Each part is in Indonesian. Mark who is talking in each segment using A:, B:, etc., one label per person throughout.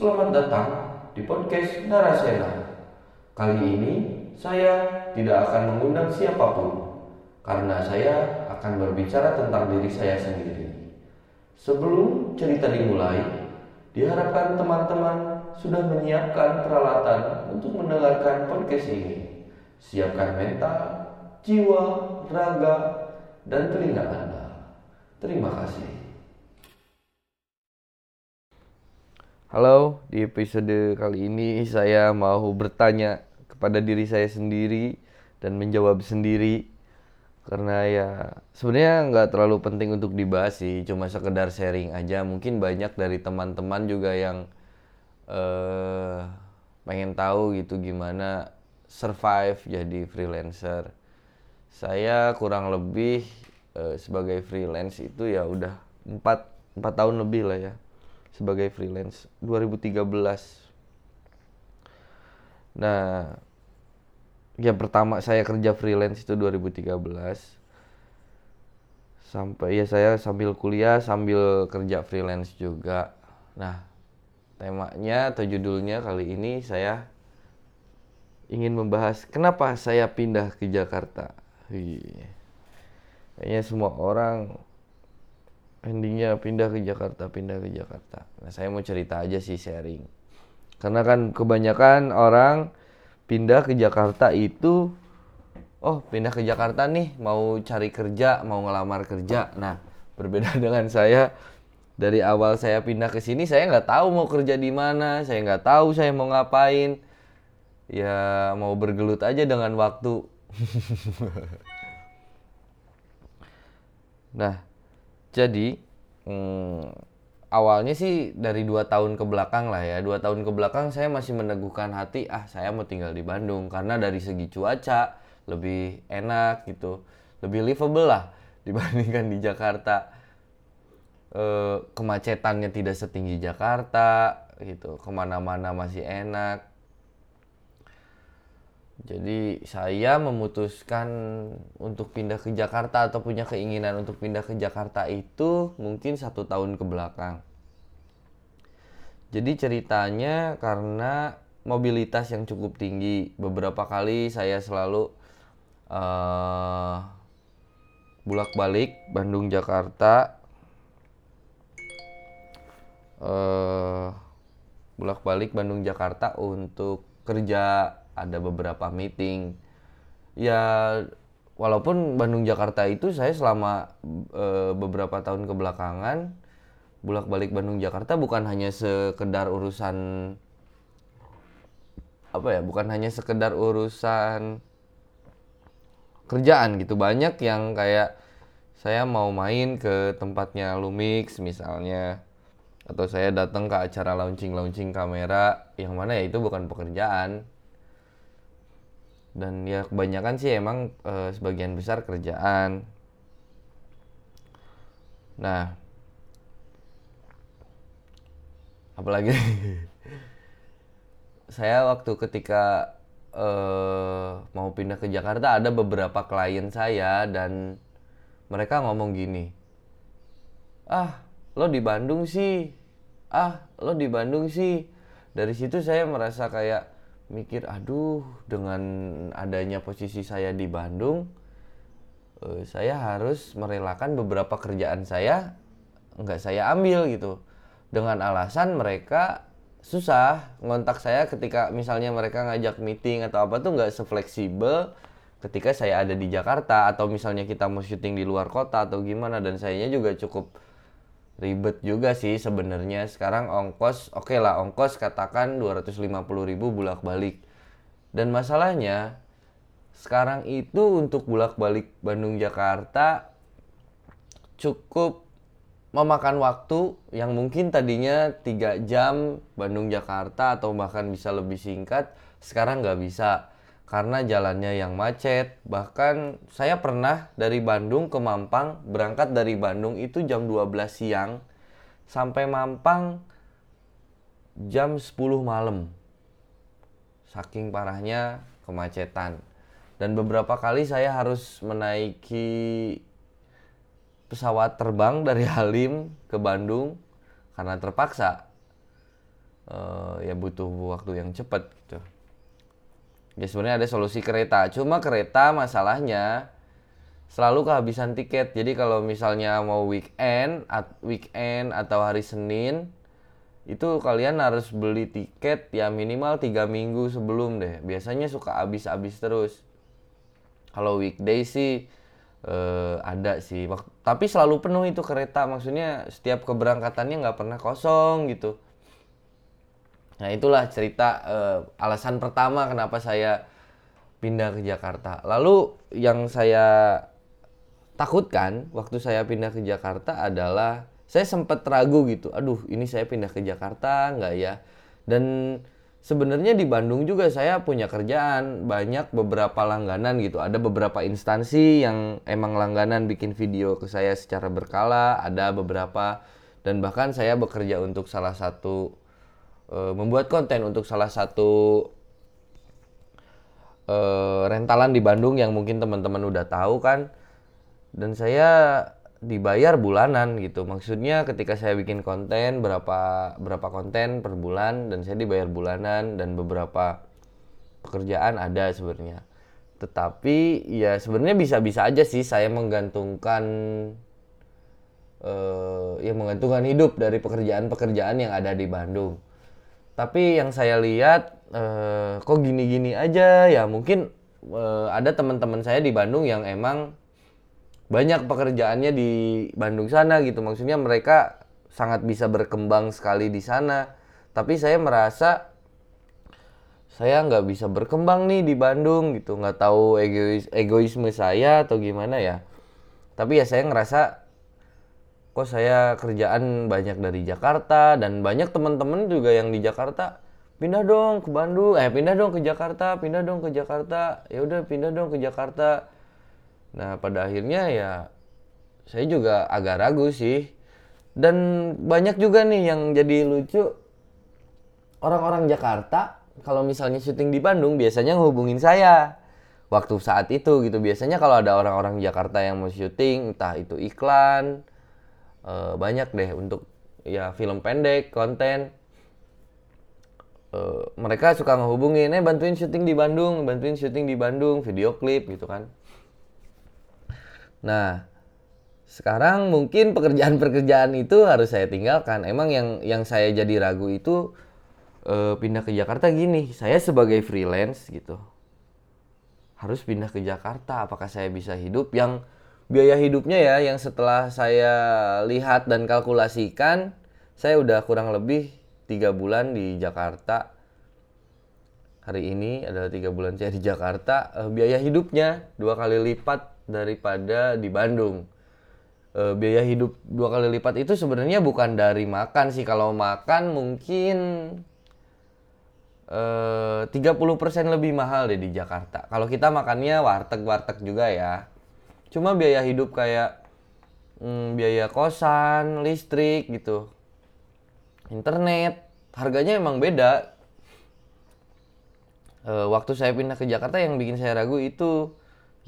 A: Selamat datang di podcast Narasena. Kali ini saya tidak akan mengundang siapa pun karena saya akan berbicara tentang diri saya sendiri. Sebelum cerita dimulai, diharapkan teman-teman sudah menyiapkan peralatan untuk mendengarkan podcast ini. Siapkan mental, jiwa, raga, dan telinga Anda. Terima kasih.
B: Halo, di episode kali ini saya mau bertanya kepada diri saya sendiri dan menjawab sendiri karena ya sebenarnya nggak terlalu penting untuk dibahas sih, cuma sekedar sharing aja. Mungkin banyak dari teman-teman juga yang eh pengen tahu gitu gimana survive jadi freelancer. Saya kurang lebih eh, sebagai freelance itu ya udah 4 4 tahun lebih lah ya sebagai freelance 2013. Nah, ya pertama saya kerja freelance itu 2013. Sampai ya saya sambil kuliah sambil kerja freelance juga. Nah, temanya atau judulnya kali ini saya ingin membahas kenapa saya pindah ke Jakarta. Wih. Kayaknya semua orang endingnya pindah ke Jakarta, pindah ke Jakarta. Nah, saya mau cerita aja sih sharing. Karena kan kebanyakan orang pindah ke Jakarta itu oh, pindah ke Jakarta nih mau cari kerja, mau ngelamar kerja. Nah, berbeda dengan saya dari awal saya pindah ke sini saya nggak tahu mau kerja di mana, saya nggak tahu saya mau ngapain. Ya mau bergelut aja dengan waktu. nah, jadi hmm, awalnya sih dari dua tahun ke belakang lah ya. Dua tahun ke belakang saya masih meneguhkan hati, ah saya mau tinggal di Bandung karena dari segi cuaca lebih enak gitu, lebih livable lah dibandingkan di Jakarta. E, kemacetannya tidak setinggi Jakarta gitu, ke mana-mana masih enak. Jadi saya memutuskan untuk pindah ke Jakarta atau punya keinginan untuk pindah ke Jakarta itu mungkin satu tahun ke belakang. Jadi ceritanya karena mobilitas yang cukup tinggi. Beberapa kali saya selalu uh, bolak-balik Bandung Jakarta. Uh, bolak-balik Bandung Jakarta untuk kerja ada beberapa meeting. Ya walaupun Bandung Jakarta itu saya selama e, beberapa tahun kebelakangan bolak-balik Bandung Jakarta bukan hanya sekedar urusan apa ya bukan hanya sekedar urusan kerjaan gitu. Banyak yang kayak saya mau main ke tempatnya Lumix misalnya atau saya datang ke acara launching launching kamera yang mana ya itu bukan pekerjaan dan ya kebanyakan sih emang e, sebagian besar kerjaan. Nah apalagi saya waktu ketika e, mau pindah ke Jakarta ada beberapa klien saya dan mereka ngomong gini ah lo di Bandung sih. Ah lo di Bandung sih. Dari situ saya merasa kayak mikir aduh dengan adanya posisi saya di Bandung uh, saya harus merelakan beberapa kerjaan saya nggak saya ambil gitu. Dengan alasan mereka susah ngontak saya ketika misalnya mereka ngajak meeting atau apa tuh nggak sefleksibel ketika saya ada di Jakarta atau misalnya kita mau syuting di luar kota atau gimana dan sayanya juga cukup ribet juga sih sebenarnya. Sekarang ongkos oke okay lah ongkos katakan 250.000 bolak-balik dan masalahnya sekarang itu untuk bolak-balik Bandung Jakarta cukup memakan waktu yang mungkin tadinya tiga jam Bandung Jakarta atau bahkan bisa lebih singkat sekarang nggak bisa karena jalannya yang macet. Bahkan saya pernah dari Bandung ke Mampang, berangkat dari Bandung itu jam 12 siang sampai Mampang jam 10 malam. Saking parahnya kemacetan. Dan beberapa kali saya harus menaiki pesawat terbang dari Halim ke Bandung karena terpaksa eh, ya butuh waktu yang cepat gitu ya sebenarnya ada solusi kereta. Cuma kereta masalahnya selalu kehabisan tiket. Jadi kalau misalnya mau weekend at weekend atau hari Senin itu kalian harus beli tiket ya minimal tiga minggu sebelum deh. Biasanya suka habis-habis terus. Kalau weekday sih eh, ada sih. Tapi selalu penuh itu kereta. Maksudnya setiap keberangkatannya nggak pernah kosong gitu Nah itulah cerita eh, alasan pertama kenapa saya pindah ke Jakarta. Lalu yang saya takutkan waktu saya pindah ke Jakarta adalah saya sempat ragu gitu. Aduh ini saya pindah ke Jakarta nggak ya? Dan sebenarnya di Bandung juga saya punya kerjaan banyak beberapa langganan gitu. Ada beberapa instansi yang emang langganan bikin video ke saya secara berkala. Ada beberapa dan bahkan saya bekerja untuk salah satu eh, membuat konten untuk salah satu eh, rentalan di Bandung yang mungkin teman-teman udah tahu kan. Dan saya dibayar bulanan gitu. Maksudnya ketika saya bikin konten berapa berapa konten per bulan dan saya dibayar bulanan dan beberapa pekerjaan ada sebenarnya. Tetapi ya sebenarnya bisa-bisa aja sih saya menggantungkan eh ya menggantungkan hidup dari pekerjaan-pekerjaan yang ada di Bandung tapi yang saya lihat eh, kok gini-gini aja? Ya mungkin eh, ada teman-teman saya di Bandung yang emang banyak pekerjaannya di Bandung sana gitu. Maksudnya mereka sangat bisa berkembang sekali di sana. Tapi saya merasa saya nggak bisa berkembang nih di Bandung gitu. Nggak tahu egois egoisme saya atau gimana ya. Tapi ya saya ngerasa kok saya kerjaan banyak dari Jakarta dan banyak teman-teman juga yang di Jakarta pindah dong ke Bandung. Eh pindah dong ke Jakarta pindah dong ke Jakarta. Ya udah pindah dong ke Jakarta. Nah pada akhirnya ya saya juga agak ragu sih. Dan banyak juga nih yang jadi lucu. Orang-orang Jakarta kalau misalnya syuting di Bandung biasanya ngehubungin saya. Waktu saat itu gitu biasanya kalau ada orang-orang Jakarta yang mau syuting entah itu iklan eh, banyak deh untuk ya film pendek konten. Eh, mereka suka ngehubungin eh bantuin syuting di Bandung bantuin syuting di Bandung video klip gitu kan. Nah sekarang mungkin pekerjaan-pekerjaan itu harus saya tinggalkan. Emang yang yang saya jadi ragu itu eh, pindah ke Jakarta gini saya sebagai freelance gitu. Harus pindah ke Jakarta apakah saya bisa hidup yang biaya hidupnya ya yang setelah saya lihat dan kalkulasikan saya udah kurang lebih tiga bulan di Jakarta hari ini adalah tiga bulan saya di Jakarta eh, biaya hidupnya dua kali lipat daripada di Bandung Eh, biaya hidup dua kali lipat itu sebenarnya bukan dari makan sih kalau makan mungkin eh 30% lebih mahal deh di Jakarta. Kalau kita makannya warteg-warteg juga ya. Cuma biaya hidup kayak hmm, biaya kosan, listrik gitu. Internet, harganya emang beda. Eh, waktu saya pindah ke Jakarta yang bikin saya ragu itu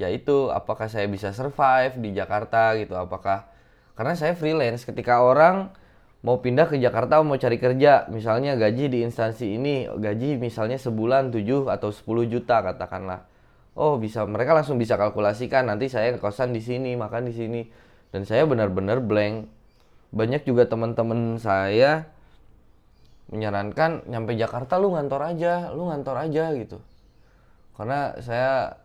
B: yaitu apakah saya bisa survive di Jakarta gitu apakah karena saya freelance ketika orang mau pindah ke Jakarta mau cari kerja misalnya gaji di instansi ini gaji misalnya sebulan 7 atau 10 juta katakanlah oh bisa. Mereka langsung bisa kalkulasikan nanti saya kosan di sini makan di sini. Dan saya benar-benar blank. Banyak juga teman-teman saya menyarankan nyampe Jakarta lu ngantor aja lu ngantor aja gitu. Karena saya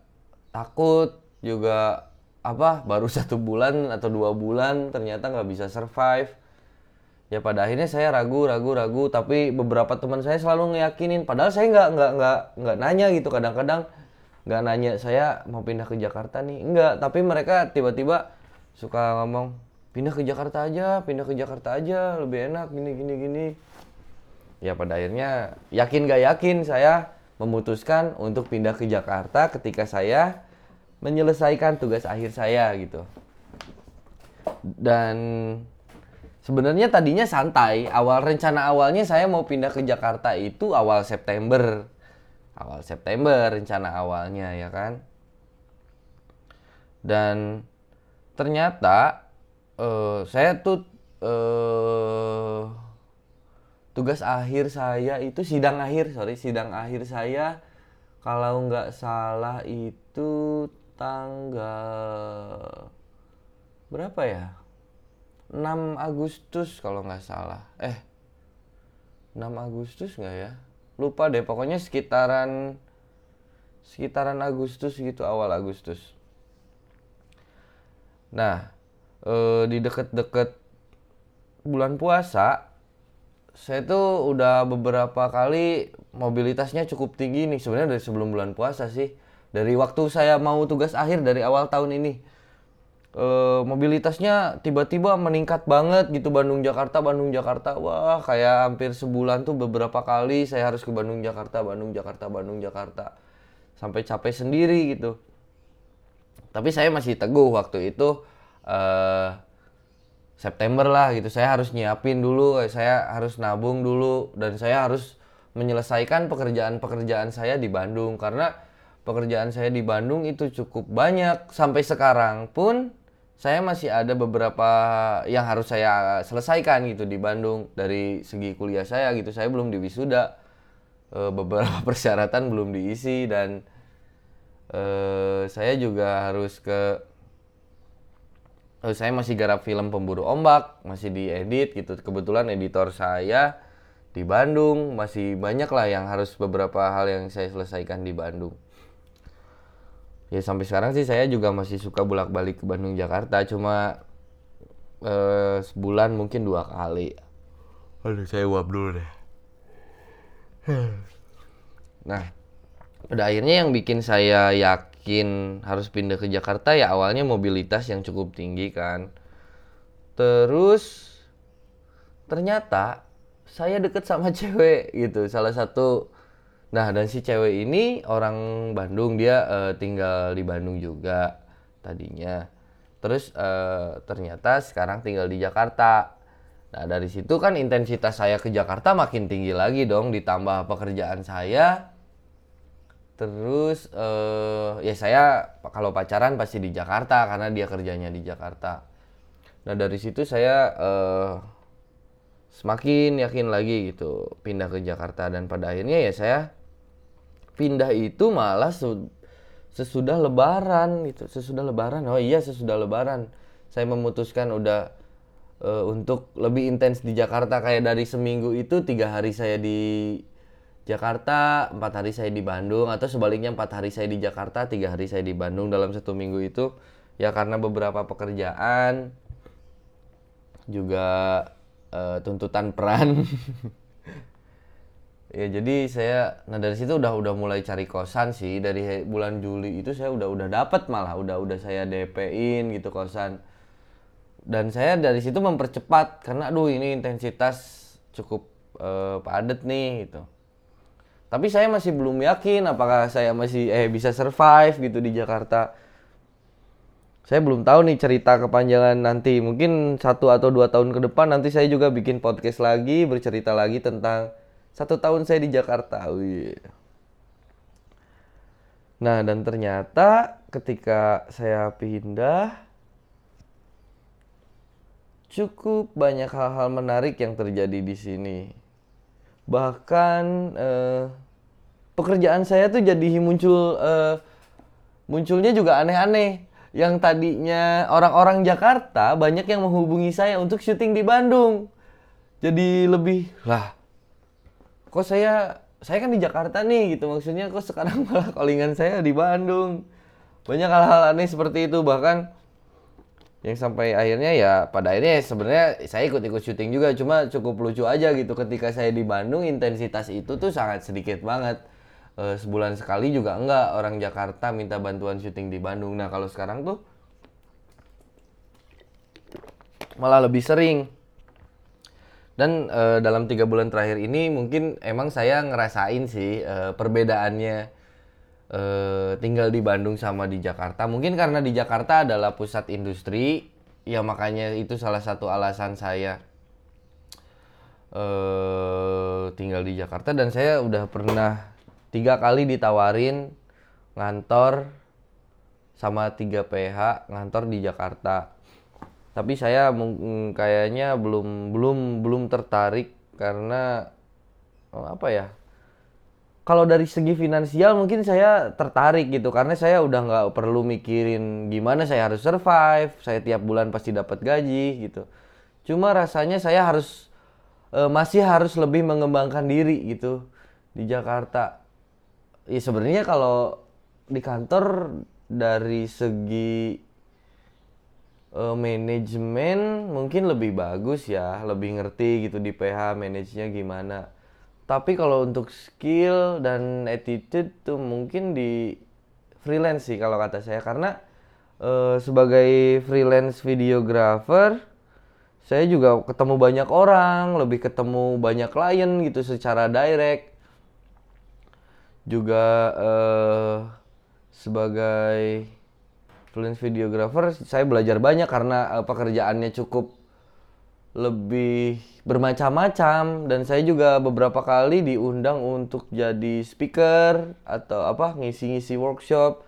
B: takut juga apa baru satu bulan atau dua bulan ternyata nggak bisa survive. Ya pada akhirnya saya ragu ragu ragu. Tapi beberapa teman saya selalu ngeyakinin. Padahal saya nggak nggak nggak nggak nanya gitu kadang-kadang nggak nanya saya mau pindah ke Jakarta nih nggak tapi mereka tiba-tiba suka ngomong pindah ke Jakarta aja pindah ke Jakarta aja lebih enak gini gini gini ya pada akhirnya yakin gak yakin saya memutuskan untuk pindah ke Jakarta ketika saya menyelesaikan tugas akhir saya gitu. Dan sebenarnya tadinya santai. Awal rencana awalnya saya mau pindah ke Jakarta itu awal September. Awal September rencana awalnya ya kan. Dan ternyata eh, saya tuh eh, tugas akhir saya itu sidang akhir sorry sidang akhir saya kalau nggak salah itu tanggal berapa ya? 6 Agustus kalau nggak salah. Eh 6 Agustus nggak ya lupa deh pokoknya sekitaran sekitaran Agustus gitu awal Agustus. Nah eh, di deket-deket bulan puasa saya tuh udah beberapa kali mobilitasnya cukup tinggi nih sebenarnya dari sebelum bulan puasa sih. Dari waktu saya mau tugas akhir dari awal tahun ini e, mobilitasnya tiba-tiba meningkat banget gitu Bandung Jakarta Bandung Jakarta. Wah kayak hampir sebulan tuh beberapa kali saya harus ke Bandung Jakarta Bandung Jakarta Bandung Jakarta. Sampai capek sendiri gitu. Tapi saya masih teguh waktu itu eh September lah gitu. Saya harus nyiapin dulu saya harus nabung dulu dan saya harus menyelesaikan pekerjaan-pekerjaan saya di Bandung. Karena pekerjaan saya di Bandung itu cukup banyak. Sampai sekarang pun saya masih ada beberapa yang harus saya selesaikan gitu di Bandung. Dari segi kuliah saya gitu saya belum di wisuda. E, beberapa persyaratan belum diisi dan e, saya juga harus ke uh, saya masih garap film pemburu ombak masih diedit gitu. Kebetulan editor saya di Bandung. Masih banyak lah yang harus beberapa hal yang saya selesaikan di Bandung ya sampai sekarang sih saya juga masih suka bolak-balik ke Bandung Jakarta cuma uh, sebulan mungkin dua kali aduh saya uap dulu deh nah pada akhirnya yang bikin saya yakin harus pindah ke Jakarta ya awalnya mobilitas yang cukup tinggi kan. Terus ternyata saya deket sama cewek gitu, salah satu. Nah dan si cewek ini orang Bandung dia uh, tinggal di Bandung juga tadinya. Terus uh, ternyata sekarang tinggal di Jakarta. Nah dari situ kan intensitas saya ke Jakarta makin tinggi lagi dong, ditambah pekerjaan saya Terus uh, ya saya kalau pacaran pasti di Jakarta karena dia kerjanya di Jakarta. Nah dari situ saya uh, semakin yakin lagi gitu pindah ke Jakarta dan pada akhirnya ya saya pindah itu malah sesudah Lebaran gitu sesudah Lebaran. Oh iya sesudah Lebaran. Saya memutuskan udah uh, untuk lebih intens di Jakarta. Kayak dari seminggu itu tiga hari saya di Jakarta, empat hari saya di Bandung atau sebaliknya empat hari saya di Jakarta, tiga hari saya di Bandung. Dalam satu minggu itu ya karena beberapa pekerjaan juga uh, tuntutan peran. ya jadi saya nah dari situ udah udah mulai cari kosan sih dari bulan Juli itu saya udah udah dapat malah udah udah saya DP-in gitu kosan. Dan saya dari situ mempercepat karena aduh ini intensitas cukup uh, padat nih gitu tapi saya masih belum yakin apakah saya masih eh bisa survive gitu di Jakarta. Saya belum tahu nih cerita kepanjangan nanti. Mungkin satu atau dua tahun ke depan nanti saya juga bikin podcast lagi bercerita lagi tentang satu tahun saya di Jakarta. Wih. Nah dan ternyata ketika saya pindah cukup banyak hal-hal menarik yang terjadi di sini bahkan uh, pekerjaan saya tuh jadi muncul uh, munculnya juga aneh-aneh yang tadinya orang-orang Jakarta banyak yang menghubungi saya untuk syuting di Bandung jadi lebih lah kok saya saya kan di Jakarta nih gitu. Maksudnya kok sekarang malah callingan saya di Bandung. Banyak hal-hal aneh seperti itu. Bahkan yang sampai akhirnya ya pada akhirnya sebenarnya saya ikut-ikut syuting juga. Cuma cukup lucu aja gitu. Ketika saya di Bandung intensitas itu tuh sangat sedikit banget. E, sebulan sekali juga enggak. Orang Jakarta minta bantuan syuting di Bandung. Nah kalau sekarang tuh malah lebih sering dan e, dalam tiga bulan terakhir ini mungkin emang saya ngerasain sih e, perbedaannya uh, tinggal di Bandung sama di Jakarta. Mungkin karena di Jakarta adalah pusat industri, ya makanya itu salah satu alasan saya uh, tinggal di Jakarta dan saya udah pernah tiga kali ditawarin ngantor sama tiga PH ngantor di Jakarta. Tapi saya kayaknya belum belum belum tertarik karena oh, apa ya? Kalau dari segi finansial mungkin saya tertarik gitu karena saya udah nggak perlu mikirin gimana saya harus survive saya tiap bulan pasti dapat gaji gitu. Cuma rasanya saya harus e, masih harus lebih mengembangkan diri gitu di Jakarta. Ya sebenarnya kalau di kantor dari segi e, manajemen mungkin lebih bagus ya lebih ngerti gitu di PH manajenya gimana tapi kalau untuk skill dan attitude tuh mungkin di freelance sih kalau kata saya karena uh, sebagai freelance videographer saya juga ketemu banyak orang, lebih ketemu banyak klien gitu secara direct. Juga uh, sebagai freelance videographer saya belajar banyak karena uh, pekerjaannya cukup lebih bermacam-macam. Dan saya juga beberapa kali diundang untuk jadi speaker atau apa ngisi-ngisi workshop.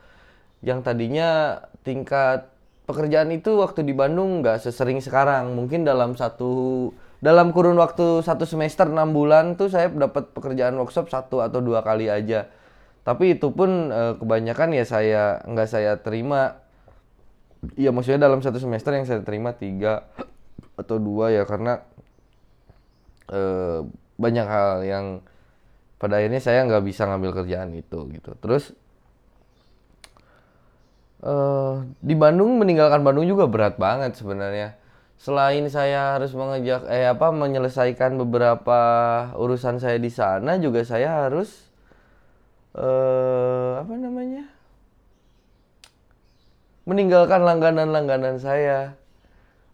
B: Yang tadinya tingkat pekerjaan itu waktu di Bandung nggak sesering sekarang. Mungkin dalam satu dalam kurun waktu satu semester enam bulan tuh saya dapat pekerjaan workshop satu atau dua kali aja. Tapi itu pun e, kebanyakan ya saya nggak saya terima Iya maksudnya dalam satu semester yang saya terima tiga atau dua ya karena uh, banyak hal yang pada akhirnya saya nggak bisa ngambil kerjaan itu gitu. Terus uh, di Bandung meninggalkan Bandung juga berat banget sebenarnya. Selain saya harus mengejak eh apa menyelesaikan beberapa urusan saya di sana juga saya harus uh, apa namanya meninggalkan langganan-langganan saya.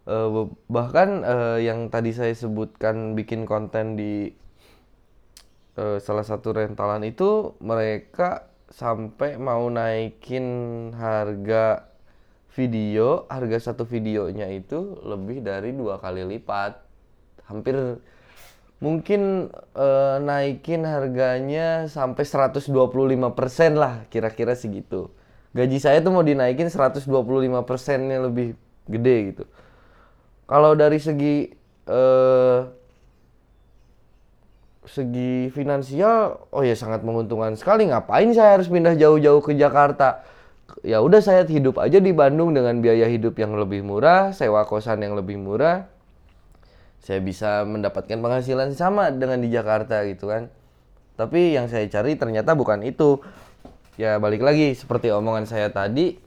B: Uh, bahkan uh, yang tadi saya sebutkan bikin konten di uh, salah satu rentalan itu mereka sampai mau naikin harga video harga satu videonya itu lebih dari dua kali lipat. Hampir mungkin uh, naikin harganya sampai 125% lah kira-kira segitu gaji saya tuh mau dinaikin 125% nya lebih gede gitu kalau dari segi eh, segi finansial, oh ya sangat menguntungkan sekali. Ngapain saya harus pindah jauh-jauh ke Jakarta? Ya udah saya hidup aja di Bandung dengan biaya hidup yang lebih murah, sewa kosan yang lebih murah. Saya bisa mendapatkan penghasilan sama dengan di Jakarta gitu kan. Tapi yang saya cari ternyata bukan itu. Ya balik lagi seperti omongan saya tadi,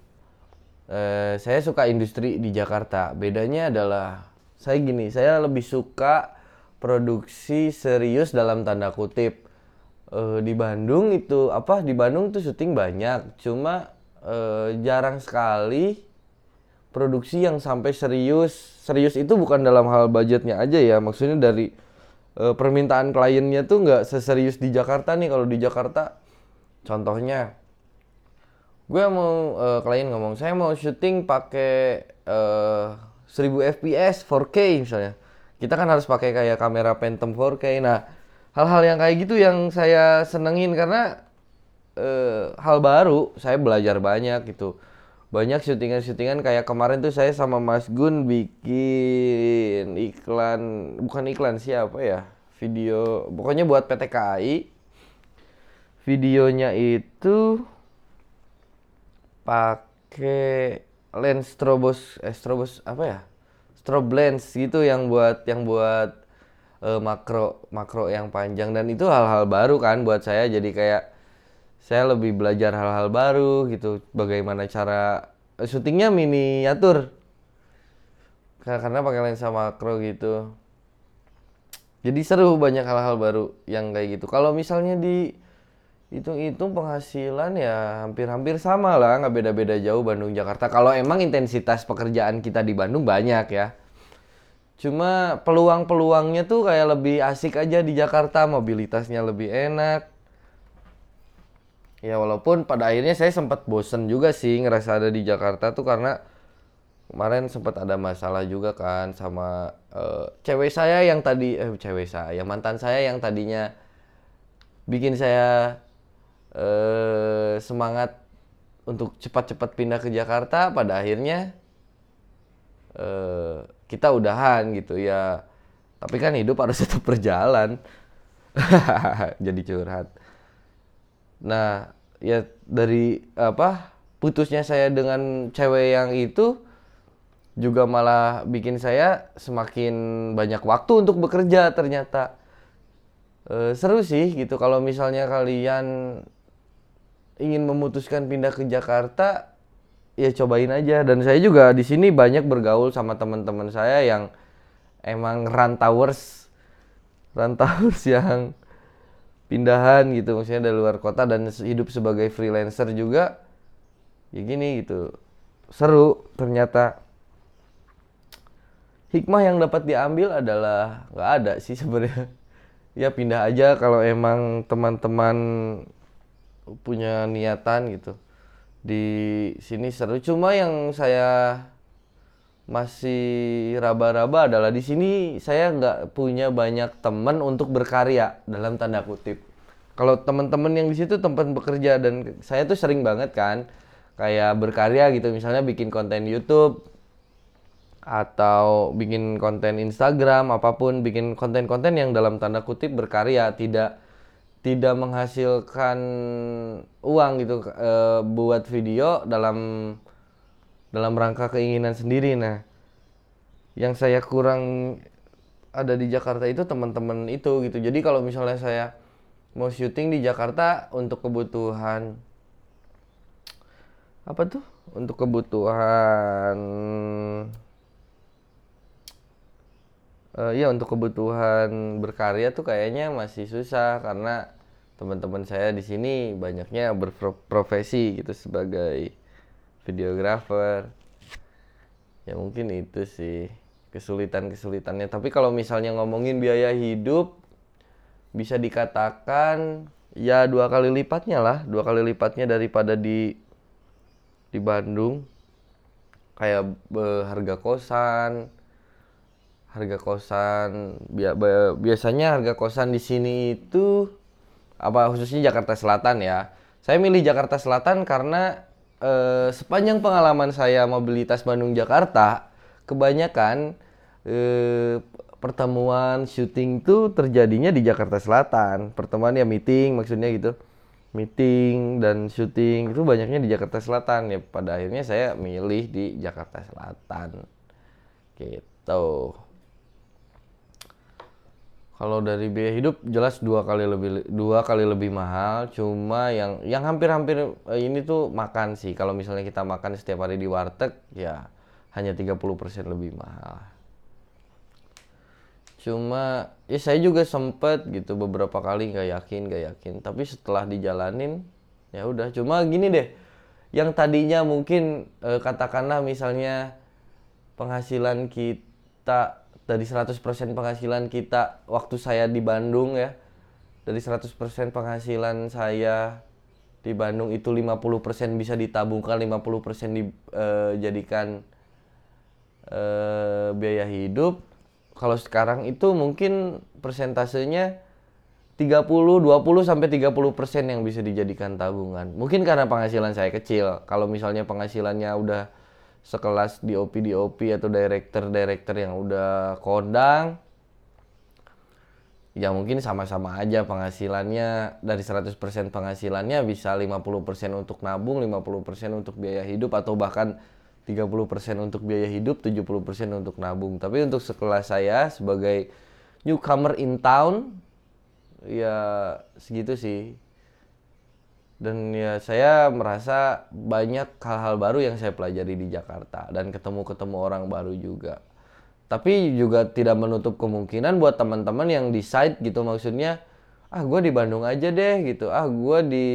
B: eh, saya suka industri di Jakarta. Bedanya adalah saya gini, saya lebih suka produksi serius dalam tanda kutip. Eh, di Bandung itu apa? Di Bandung tuh syuting banyak, cuma eh, jarang sekali produksi yang sampai serius. Serius itu bukan dalam hal budgetnya aja ya, maksudnya dari eh, permintaan kliennya tuh nggak seserius di Jakarta nih. Kalau di Jakarta, contohnya gue mau uh, klien ngomong saya mau syuting pakai uh, 1000 fps 4K misalnya. Kita kan harus pakai kayak kamera Phantom 4K nah hal-hal yang kayak gitu yang saya senengin karena uh, hal baru saya belajar banyak gitu. Banyak syutingan-syutingan kayak kemarin tuh saya sama Mas Gun bikin iklan bukan iklan siapa ya? Video pokoknya buat PT KAI videonya itu pakai lens strobos eh strobos apa ya? Strobe lens gitu yang buat yang buat uh, makro makro yang panjang. Dan itu hal-hal baru kan buat saya. Jadi kayak saya lebih belajar hal-hal baru gitu. Bagaimana cara uh, syutingnya miniatur. Karena pakai lensa makro gitu. Jadi seru banyak hal-hal baru yang kayak gitu. Kalau misalnya di hitung-hitung penghasilan ya hampir-hampir sama lah nggak beda-beda jauh Bandung Jakarta. Kalau emang intensitas pekerjaan kita di Bandung banyak ya. Cuma peluang-peluangnya tuh kayak lebih asik aja di Jakarta mobilitasnya lebih enak. Ya walaupun pada akhirnya saya sempat bosen juga sih ngerasa ada di Jakarta tuh karena kemarin sempat ada masalah juga kan sama uh, cewek saya yang tadi eh cewek saya mantan saya yang tadinya bikin saya eh, semangat untuk cepat-cepat pindah ke Jakarta pada akhirnya eh, kita udahan gitu ya. Tapi kan hidup harus tetap berjalan. Jadi curhat. Nah ya dari apa putusnya saya dengan cewek yang itu juga malah bikin saya semakin banyak waktu untuk bekerja ternyata. E, seru sih gitu. Kalau misalnya kalian ingin memutuskan pindah ke Jakarta ya cobain aja. Dan saya juga di sini banyak bergaul sama teman-teman saya yang emang rantauers rantauers yang pindahan gitu. Maksudnya dari luar kota dan hidup sebagai freelancer juga ya gini gitu. Seru ternyata. Hikmah yang dapat diambil adalah nggak ada sih sebenarnya. Ya pindah aja kalau emang teman-teman punya niatan gitu. Di sini seru cuma yang saya masih raba-raba adalah di sini saya nggak punya banyak teman untuk berkarya dalam tanda kutip. Kalau teman-teman yang di situ tempat bekerja dan saya tuh sering banget kan kayak berkarya gitu. Misalnya bikin konten YouTube atau bikin konten Instagram apa pun bikin konten-konten yang dalam tanda kutip berkarya. Tidak tidak menghasilkan uang gitu e, buat video dalam dalam rangka keinginan sendiri. Nah yang saya kurang ada di Jakarta itu teman-teman itu gitu. Jadi kalau misalnya saya mau syuting di Jakarta untuk kebutuhan apa tuh? Untuk kebutuhan uh, ya untuk kebutuhan berkarya tuh kayaknya masih susah karena teman-teman saya di sini banyaknya berprofesi gitu sebagai videografer ya mungkin itu sih kesulitan-kesulitannya. Tapi kalau misalnya ngomongin biaya hidup bisa dikatakan ya dua kali lipatnya lah. Dua kali lipatnya daripada di di Bandung. Kayak harga kosan harga kosan biasanya harga kosan di sini itu apa khususnya Jakarta Selatan ya saya milih Jakarta Selatan karena eh, sepanjang pengalaman saya mobilitas Bandung Jakarta, kebanyakan eh, pertemuan syuting tuh terjadinya di Jakarta Selatan. Pertemuan ya meeting maksudnya gitu. Meeting dan syuting itu banyaknya di Jakarta Selatan ya. Pada akhirnya saya milih di Jakarta Selatan. Gitu kalau dari biaya hidup jelas dua kali lebih dua kali lebih mahal. Cuma yang yang hampir-hampir eh, ini tuh makan sih. Kalau misalnya kita makan setiap hari di warteg ya hanya 30% lebih mahal. Cuma ya saya juga sempet gitu beberapa kali nggak yakin nggak yakin. Tapi setelah dijalanin ya udah. Cuma gini deh yang tadinya mungkin eh, katakanlah misalnya penghasilan kita dari 100% penghasilan kita waktu saya di Bandung ya dari 100% penghasilan saya di Bandung itu 50% bisa ditabungkan 50% dijadikan e, biaya hidup. Kalau sekarang itu mungkin persentasenya 30 20 sampai 30% yang bisa dijadikan tabungan. Mungkin karena penghasilan saya kecil. Kalau misalnya penghasilannya udah sekelas DOP DOP atau director director yang udah kondang ya mungkin sama-sama aja penghasilannya dari 100% penghasilannya bisa 50% untuk nabung, 50% untuk biaya hidup atau bahkan 30% untuk biaya hidup, 70% untuk nabung. Tapi untuk sekelas saya sebagai newcomer in town ya segitu sih dan ya saya merasa banyak hal-hal baru yang saya pelajari di Jakarta dan ketemu-ketemu orang baru juga. Tapi juga tidak menutup kemungkinan buat teman-teman yang decide gitu maksudnya ah gue di Bandung aja deh gitu. Ah gue di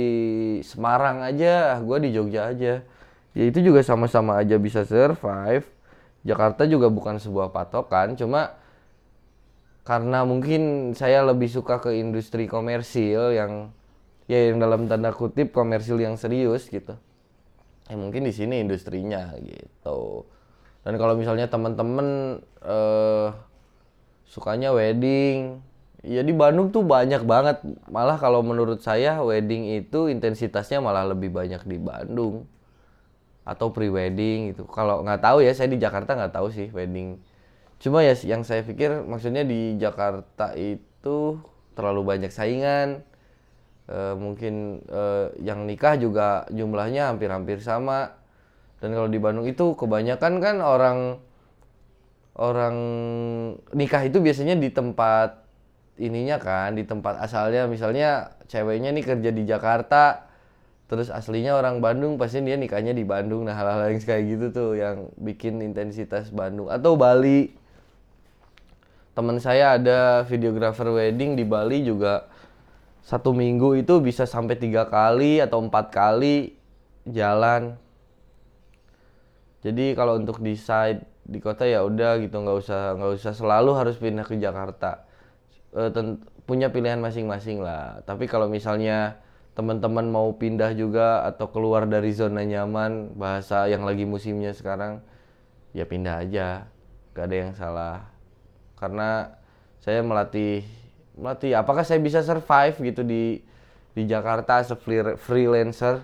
B: Semarang aja ah gue di Jogja aja. Ya itu juga sama-sama aja bisa survive. Jakarta juga bukan sebuah patokan cuma karena mungkin saya lebih suka ke industri komersil yang ya yang dalam tanda kutip komersil yang serius gitu. Ya mungkin di sini industrinya gitu. Dan kalau misalnya teman-teman uh, sukanya wedding ya di Bandung tuh banyak banget. Malah kalau menurut saya wedding itu intensitasnya malah lebih banyak di Bandung. Atau pre wedding gitu. Kalau nggak tahu ya saya di Jakarta nggak tahu sih wedding. Cuma ya yang saya pikir maksudnya di Jakarta itu terlalu banyak saingan Eh, mungkin eh, yang nikah juga jumlahnya hampir-hampir sama. Dan kalau di Bandung itu kebanyakan kan orang orang nikah itu biasanya di tempat ininya kan di tempat asalnya. Misalnya ceweknya nih kerja di Jakarta terus aslinya orang Bandung pasti dia nikahnya di Bandung. Nah hal-hal yang kayak gitu tuh yang bikin intensitas Bandung. Atau Bali. Teman saya ada videographer wedding di Bali juga satu minggu itu bisa sampai tiga kali atau empat kali jalan. Jadi kalau untuk di side di kota ya udah gitu nggak usah nggak usah selalu harus pindah ke Jakarta. E, punya pilihan masing-masing lah. Tapi kalau misalnya teman-teman mau pindah juga atau keluar dari zona nyaman bahasa yang lagi musimnya sekarang ya pindah aja. Gak ada yang salah. Karena saya melatih melatih apakah saya bisa survive gitu di di Jakarta as freelancer?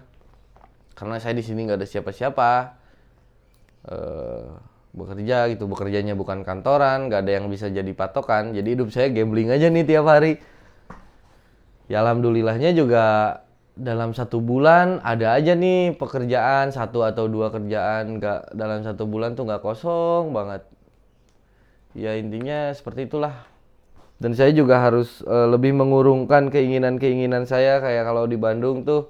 B: Karena saya di sini nggak ada siapa-siapa. Uh, bekerja gitu. Bekerjanya bukan kantoran nggak ada yang bisa jadi patokan. Jadi hidup saya gambling aja nih tiap hari. Ya alhamdulillahnya juga dalam satu bulan ada aja nih pekerjaan satu atau dua kerjaan. Nggak dalam satu bulan tuh nggak kosong banget. Ya intinya seperti itulah dan saya juga harus uh, lebih mengurungkan keinginan-keinginan saya kayak kalau di Bandung tuh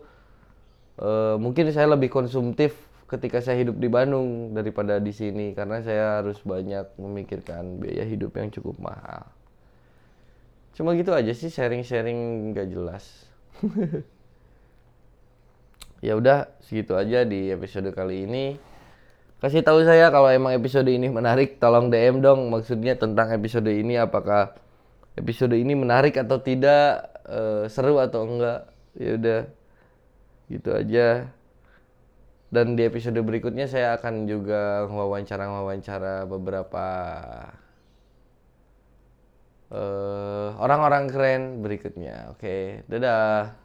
B: uh, mungkin saya lebih konsumtif ketika saya hidup di Bandung daripada di sini karena saya harus banyak memikirkan biaya hidup yang cukup mahal. Cuma gitu aja sih sharing-sharing gak jelas. ya udah segitu aja di episode kali ini. Kasih tahu saya kalau emang episode ini menarik, tolong DM dong maksudnya tentang episode ini apakah episode ini menarik atau tidak uh, seru atau enggak ya udah gitu aja. Dan di episode berikutnya saya akan juga wawancara wawancara beberapa uh, orang-orang keren berikutnya. Oke dadah